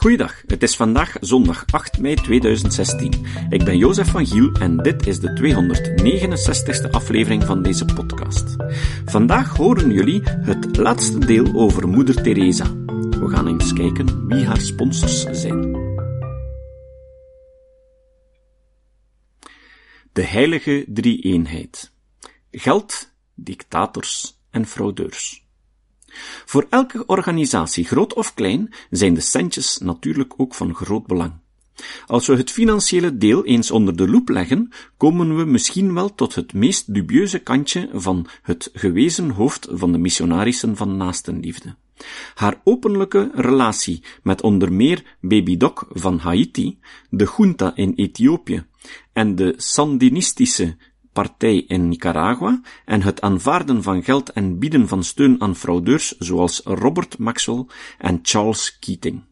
Goeiedag, het is vandaag zondag 8 mei 2016. Ik ben Jozef van Giel en dit is de 269ste aflevering van deze podcast. Vandaag horen jullie het laatste deel over Moeder Teresa. We gaan eens kijken wie haar sponsors zijn. De heilige drie-eenheid. Geld, dictators en fraudeurs. Voor elke organisatie, groot of klein, zijn de centjes natuurlijk ook van groot belang. Als we het financiële deel eens onder de loep leggen, komen we misschien wel tot het meest dubieuze kantje van het gewezen hoofd van de missionarissen van naastenliefde. Haar openlijke relatie met onder meer Baby Doc van Haiti, de junta in Ethiopië en de sandinistische in Nicaragua en het aanvaarden van geld en bieden van steun aan fraudeurs zoals Robert Maxwell en Charles Keating.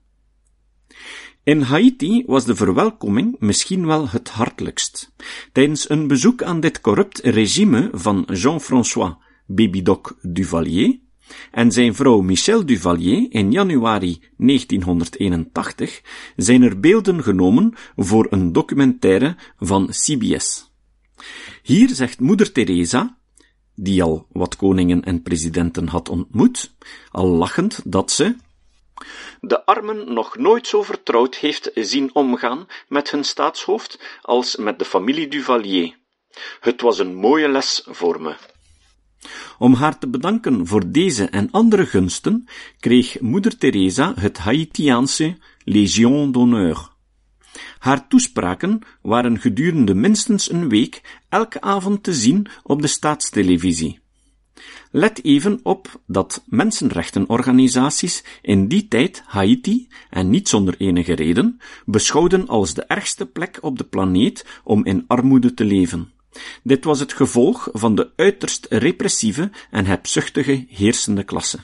In Haiti was de verwelkoming misschien wel het hartelijkst. Tijdens een bezoek aan dit corrupt regime van Jean-François Babydoc Duvalier en zijn vrouw Michel Duvalier in januari 1981 zijn er beelden genomen voor een documentaire van CBS. Hier zegt moeder Teresa, die al wat koningen en presidenten had ontmoet, al lachend dat ze de armen nog nooit zo vertrouwd heeft zien omgaan met hun staatshoofd als met de familie Duvalier. Het was een mooie les voor me. Om haar te bedanken voor deze en andere gunsten, kreeg moeder Teresa het Haitiaanse Légion d'honneur. Haar toespraken waren gedurende minstens een week elke avond te zien op de staatstelevisie. Let even op dat mensenrechtenorganisaties in die tijd Haiti, en niet zonder enige reden, beschouwden als de ergste plek op de planeet om in armoede te leven. Dit was het gevolg van de uiterst repressieve en hebzuchtige heersende klasse.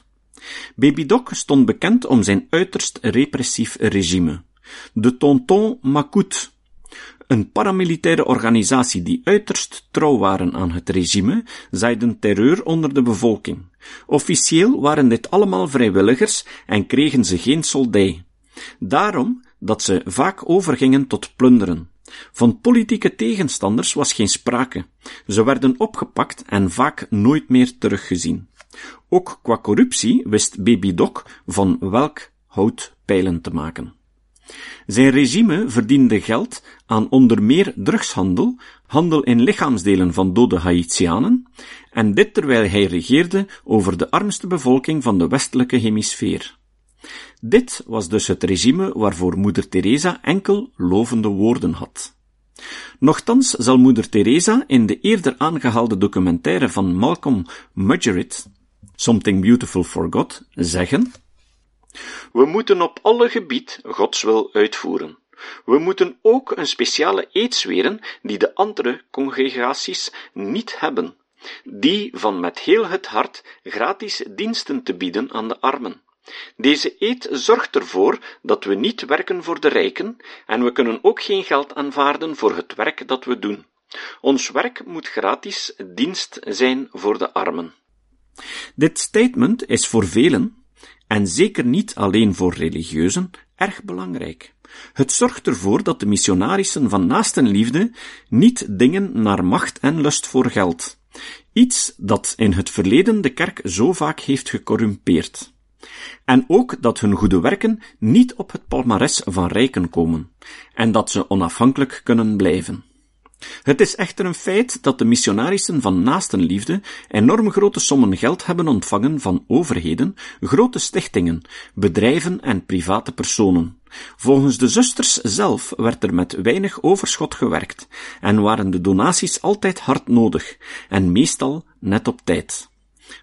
Baby Doc stond bekend om zijn uiterst repressief regime. De Tonton Macoute, een paramilitaire organisatie die uiterst trouw waren aan het regime, zaaiden terreur onder de bevolking. Officieel waren dit allemaal vrijwilligers en kregen ze geen soldij. Daarom dat ze vaak overgingen tot plunderen. Van politieke tegenstanders was geen sprake. Ze werden opgepakt en vaak nooit meer teruggezien. Ook qua corruptie wist Baby Doc van welk hout pijlen te maken. Zijn regime verdiende geld aan onder meer drugshandel, handel in lichaamsdelen van dode Haitianen, en dit terwijl hij regeerde over de armste bevolking van de westelijke hemisfeer. Dit was dus het regime waarvoor moeder Teresa enkel lovende woorden had. Nochtans zal moeder Teresa in de eerder aangehaalde documentaire van Malcolm Mudgerid, Something Beautiful for God, zeggen we moeten op alle gebied Gods wil uitvoeren. We moeten ook een speciale eed zweren die de andere congregaties niet hebben, die van met heel het hart gratis diensten te bieden aan de armen. Deze eed zorgt ervoor dat we niet werken voor de rijken en we kunnen ook geen geld aanvaarden voor het werk dat we doen. Ons werk moet gratis dienst zijn voor de armen. Dit statement is voor velen, en zeker niet alleen voor religieuzen, erg belangrijk. Het zorgt ervoor dat de missionarissen van naastenliefde niet dingen naar macht en lust voor geld. Iets dat in het verleden de kerk zo vaak heeft gecorrumpeerd. En ook dat hun goede werken niet op het palmares van rijken komen, en dat ze onafhankelijk kunnen blijven. Het is echter een feit dat de missionarissen van naastenliefde enorm grote sommen geld hebben ontvangen van overheden, grote stichtingen, bedrijven en private personen. Volgens de zusters zelf werd er met weinig overschot gewerkt en waren de donaties altijd hard nodig en meestal net op tijd.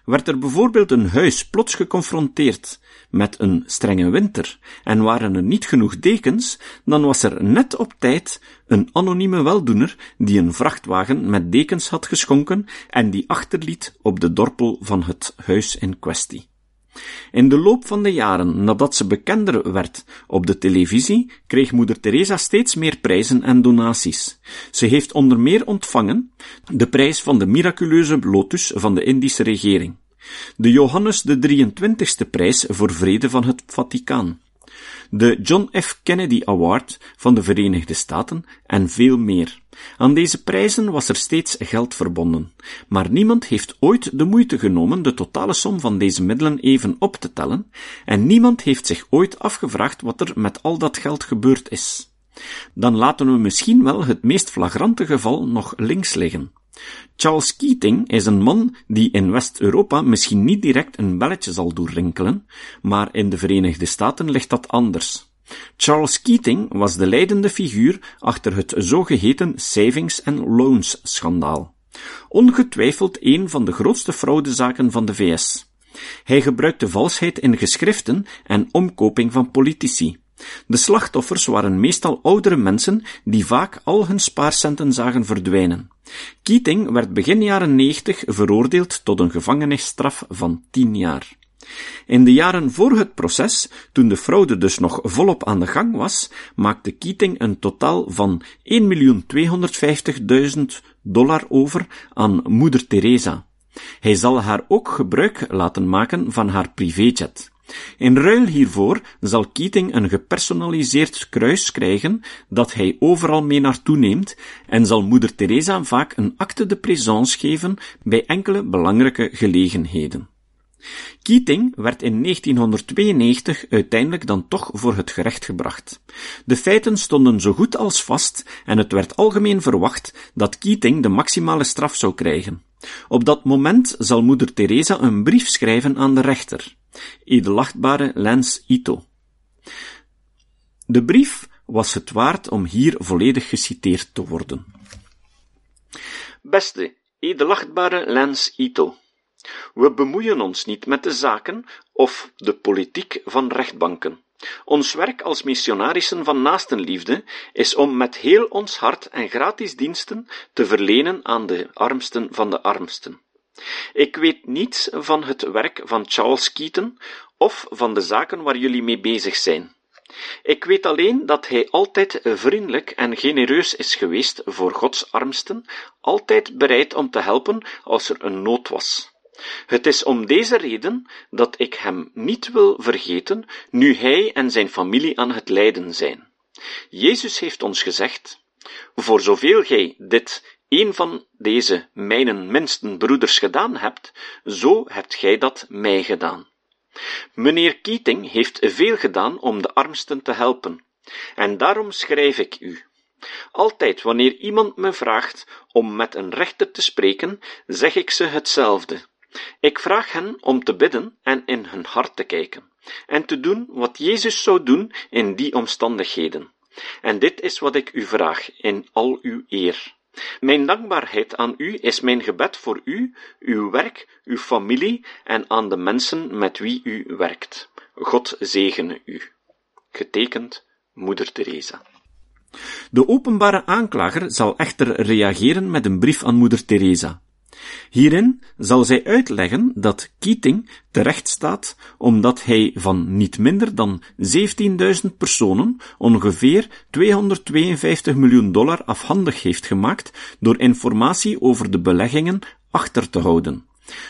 Werd er bijvoorbeeld een huis plots geconfronteerd met een strenge winter en waren er niet genoeg dekens, dan was er net op tijd een anonieme weldoener die een vrachtwagen met dekens had geschonken en die achterliet op de dorpel van het huis in kwestie. In de loop van de jaren nadat ze bekender werd op de televisie, kreeg moeder Teresa steeds meer prijzen en donaties. Ze heeft onder meer ontvangen de prijs van de miraculeuze lotus van de Indische regering, de Johannes de 23ste prijs voor vrede van het Vaticaan, de John F. Kennedy Award van de Verenigde Staten en veel meer. Aan deze prijzen was er steeds geld verbonden, maar niemand heeft ooit de moeite genomen de totale som van deze middelen even op te tellen, en niemand heeft zich ooit afgevraagd wat er met al dat geld gebeurd is. Dan laten we misschien wel het meest flagrante geval nog links liggen. Charles Keating is een man die in West-Europa misschien niet direct een belletje zal doorrinkelen, maar in de Verenigde Staten ligt dat anders. Charles Keating was de leidende figuur achter het zogeheten Savings and Loans schandaal. Ongetwijfeld een van de grootste fraudezaken van de VS. Hij gebruikte valsheid in geschriften en omkoping van politici. De slachtoffers waren meestal oudere mensen die vaak al hun spaarcenten zagen verdwijnen. Keating werd begin jaren 90 veroordeeld tot een gevangenisstraf van 10 jaar. In de jaren voor het proces, toen de fraude dus nog volop aan de gang was, maakte Keating een totaal van 1.250.000 dollar over aan moeder Teresa. Hij zal haar ook gebruik laten maken van haar privéjet. In ruil hiervoor zal Keating een gepersonaliseerd kruis krijgen dat hij overal mee naartoe neemt en zal moeder Teresa vaak een acte de présence geven bij enkele belangrijke gelegenheden. Keating werd in 1992 uiteindelijk dan toch voor het gerecht gebracht. De feiten stonden zo goed als vast en het werd algemeen verwacht dat Keating de maximale straf zou krijgen. Op dat moment zal moeder Teresa een brief schrijven aan de rechter, edelachtbare Lance Ito. De brief was het waard om hier volledig geciteerd te worden. Beste, edelachtbare Lance Ito. We bemoeien ons niet met de zaken of de politiek van rechtbanken. Ons werk als missionarissen van naastenliefde is om met heel ons hart en gratis diensten te verlenen aan de armsten van de armsten. Ik weet niets van het werk van Charles Keaton of van de zaken waar jullie mee bezig zijn. Ik weet alleen dat hij altijd vriendelijk en genereus is geweest voor Gods armsten, altijd bereid om te helpen als er een nood was. Het is om deze reden dat ik hem niet wil vergeten, nu hij en zijn familie aan het lijden zijn. Jezus heeft ons gezegd, voor zoveel gij dit een van deze mijnen minsten broeders gedaan hebt, zo hebt gij dat mij gedaan. Meneer Keating heeft veel gedaan om de armsten te helpen, en daarom schrijf ik u. Altijd wanneer iemand me vraagt om met een rechter te spreken, zeg ik ze hetzelfde. Ik vraag hen om te bidden en in hun hart te kijken, en te doen wat Jezus zou doen in die omstandigheden. En dit is wat ik u vraag in al uw eer. Mijn dankbaarheid aan u is mijn gebed voor u, uw werk, uw familie en aan de mensen met wie u werkt. God zegene u. Getekend Moeder Teresa. De openbare aanklager zal echter reageren met een brief aan Moeder Teresa. Hierin zal zij uitleggen dat Keating terecht staat omdat hij van niet minder dan 17.000 personen ongeveer 252 miljoen dollar afhandig heeft gemaakt door informatie over de beleggingen achter te houden.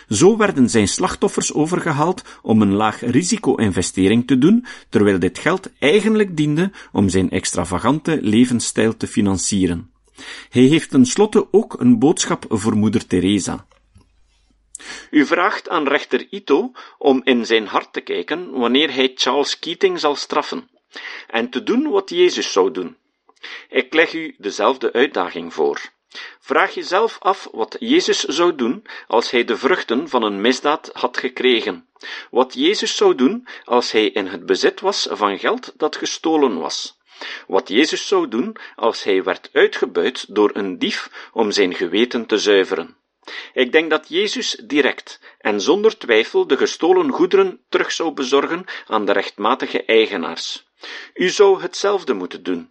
Zo werden zijn slachtoffers overgehaald om een laag risico-investering te doen, terwijl dit geld eigenlijk diende om zijn extravagante levensstijl te financieren. Hij heeft tenslotte ook een boodschap voor moeder Teresa. U vraagt aan rechter Ito om in zijn hart te kijken wanneer hij Charles Keating zal straffen, en te doen wat Jezus zou doen. Ik leg u dezelfde uitdaging voor. Vraag jezelf af wat Jezus zou doen als hij de vruchten van een misdaad had gekregen. Wat Jezus zou doen als hij in het bezit was van geld dat gestolen was. Wat Jezus zou doen als hij werd uitgebuit door een dief om zijn geweten te zuiveren. Ik denk dat Jezus direct en zonder twijfel de gestolen goederen terug zou bezorgen aan de rechtmatige eigenaars. U zou hetzelfde moeten doen.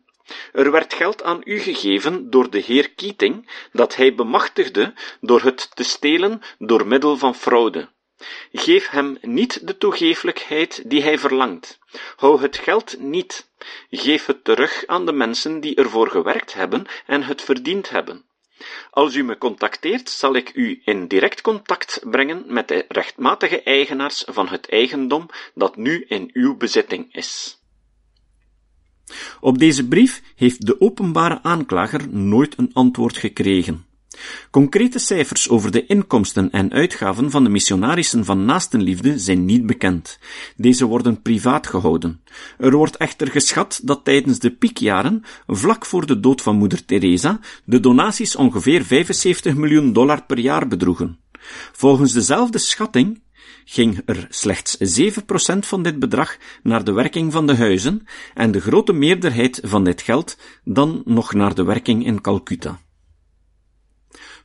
Er werd geld aan u gegeven door de heer Keating, dat hij bemachtigde door het te stelen door middel van fraude. Geef hem niet de toegeeflijkheid die hij verlangt. Hou het geld niet. Geef het terug aan de mensen die ervoor gewerkt hebben en het verdiend hebben. Als u me contacteert, zal ik u in direct contact brengen met de rechtmatige eigenaars van het eigendom dat nu in uw bezitting is. Op deze brief heeft de openbare aanklager nooit een antwoord gekregen. Concrete cijfers over de inkomsten en uitgaven van de missionarissen van naastenliefde zijn niet bekend. Deze worden privaat gehouden. Er wordt echter geschat dat tijdens de piekjaren, vlak voor de dood van moeder Teresa, de donaties ongeveer 75 miljoen dollar per jaar bedroegen. Volgens dezelfde schatting ging er slechts 7% van dit bedrag naar de werking van de huizen en de grote meerderheid van dit geld dan nog naar de werking in Calcutta.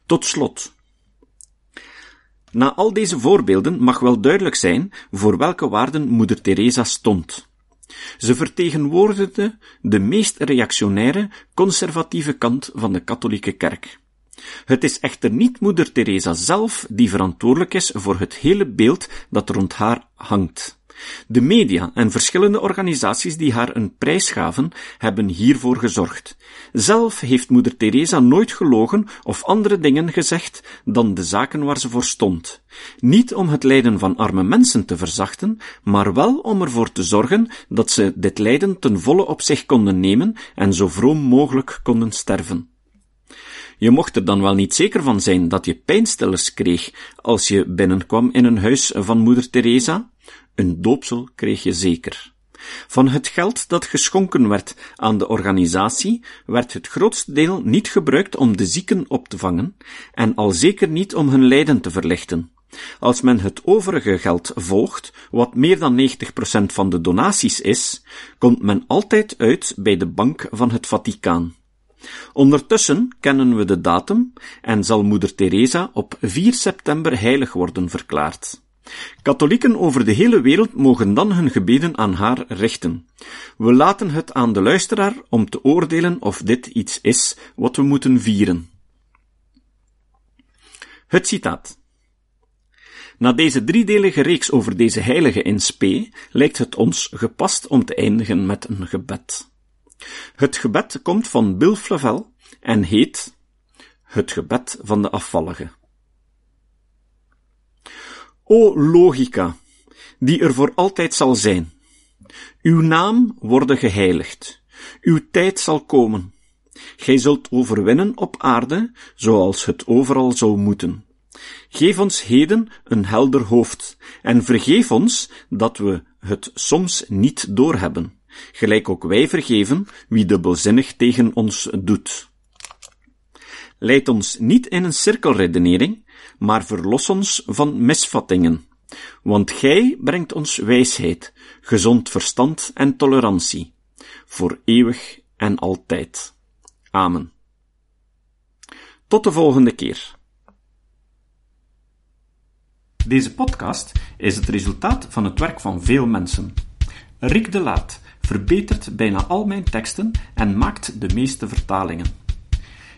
Tot slot. Na al deze voorbeelden mag wel duidelijk zijn voor welke waarden moeder Teresa stond. Ze vertegenwoordigde de meest reactionaire, conservatieve kant van de katholieke kerk. Het is echter niet moeder Teresa zelf die verantwoordelijk is voor het hele beeld dat rond haar hangt. De media en verschillende organisaties die haar een prijs gaven, hebben hiervoor gezorgd. Zelf heeft moeder Teresa nooit gelogen of andere dingen gezegd dan de zaken waar ze voor stond. Niet om het lijden van arme mensen te verzachten, maar wel om ervoor te zorgen dat ze dit lijden ten volle op zich konden nemen en zo vroom mogelijk konden sterven. Je mocht er dan wel niet zeker van zijn dat je pijnstillers kreeg als je binnenkwam in een huis van moeder Teresa. Een doopsel kreeg je zeker. Van het geld dat geschonken werd aan de organisatie, werd het grootste deel niet gebruikt om de zieken op te vangen, en al zeker niet om hun lijden te verlichten. Als men het overige geld volgt, wat meer dan 90% van de donaties is, komt men altijd uit bij de bank van het Vaticaan. Ondertussen kennen we de datum en zal moeder Teresa op 4 september heilig worden verklaard. Katholieken over de hele wereld mogen dan hun gebeden aan haar richten. We laten het aan de luisteraar om te oordelen of dit iets is wat we moeten vieren. Het citaat. Na deze driedelige reeks over deze heilige in spe, lijkt het ons gepast om te eindigen met een gebed. Het gebed komt van Bill Flavel en heet Het gebed van de afvallige. O logica, die er voor altijd zal zijn. Uw naam worden geheiligd. Uw tijd zal komen. Gij zult overwinnen op aarde, zoals het overal zou moeten. Geef ons heden een helder hoofd, en vergeef ons dat we het soms niet doorhebben gelijk ook wij vergeven wie dubbelzinnig tegen ons doet. Leid ons niet in een cirkelredenering, maar verlos ons van misvattingen, want gij brengt ons wijsheid, gezond verstand en tolerantie, voor eeuwig en altijd. Amen. Tot de volgende keer. Deze podcast is het resultaat van het werk van veel mensen. Rick de Laat verbetert bijna al mijn teksten en maakt de meeste vertalingen.